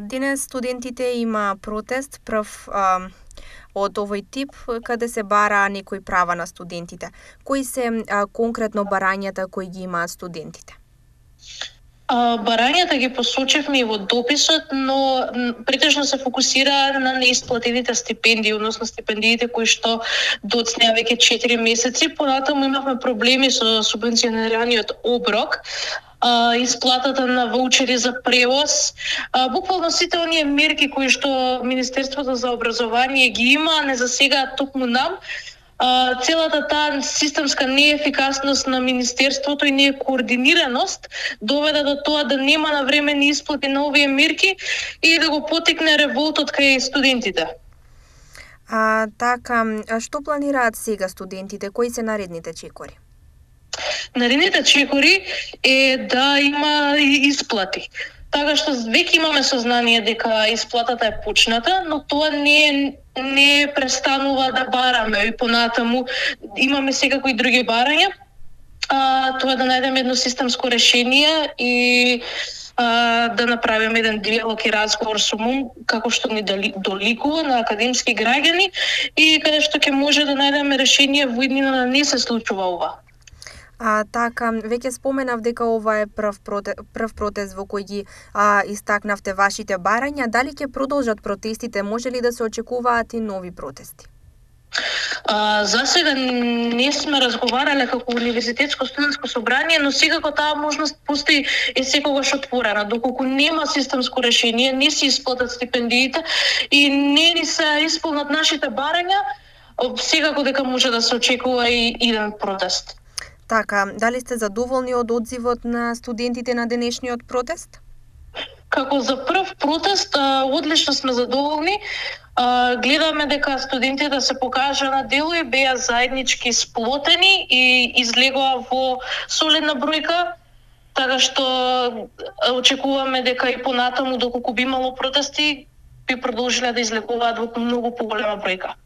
Денес студентите има протест прв а, од овој тип каде се бара некои права на студентите. Кои се а, конкретно барањата кои ги имаат студентите? А, барањата ги посочевме и во дописот, но претежно се фокусира на неисплатените стипендии, односно стипендиите кои што доцнеа веќе 4 месеци. Понатаму имавме проблеми со субвенционираниот оброк, а, исплатата на ваучери за превоз, а, буквално сите оние мерки кои што Министерството за образование ги има, не засегаат токму нам, а, целата таа системска неефикасност на Министерството и некоординираност доведе до тоа да нема на време ни исплати на овие мерки и да го потекне револтот кај студентите. А, така, а што планираат сега студентите? Кои се наредните чекори? Наредните чекори е да има исплати. Така што веќе имаме сознание дека исплатата е почната, но тоа не не престанува да бараме и понатаму имаме секако и други барања. А, тоа да најдеме едно системско решение и а, да направиме еден диалог и разговор со МУМ како што ни доликува на академски граѓани и каде што ќе може да најдеме решение во иднина да не се случува ова. А, така, веќе споменав дека ова е прв, проте, прв протест во кој ги а, истакнавте вашите барања. Дали ќе продолжат протестите? Може ли да се очекуваат и нови протести? А, за сега не сме разговарале како универзитетско студентско собрание, но секако таа можност постои и секогаш отворена. Доколку нема системско решение, не се исплатат стипендиите и не ни се исполнат нашите барања, секако дека може да се очекува и иден протест. Така, дали сте задоволни од одзивот на студентите на денешниот протест? Како за прв протест, одлично сме задоволни. Гледаме дека студентите да се покажа на дело и беа заеднички сплотени и излегоа во солидна бројка, така што очекуваме дека и понатаму доколку би имало протести, би продолжиле да излегуваат во многу поголема бројка.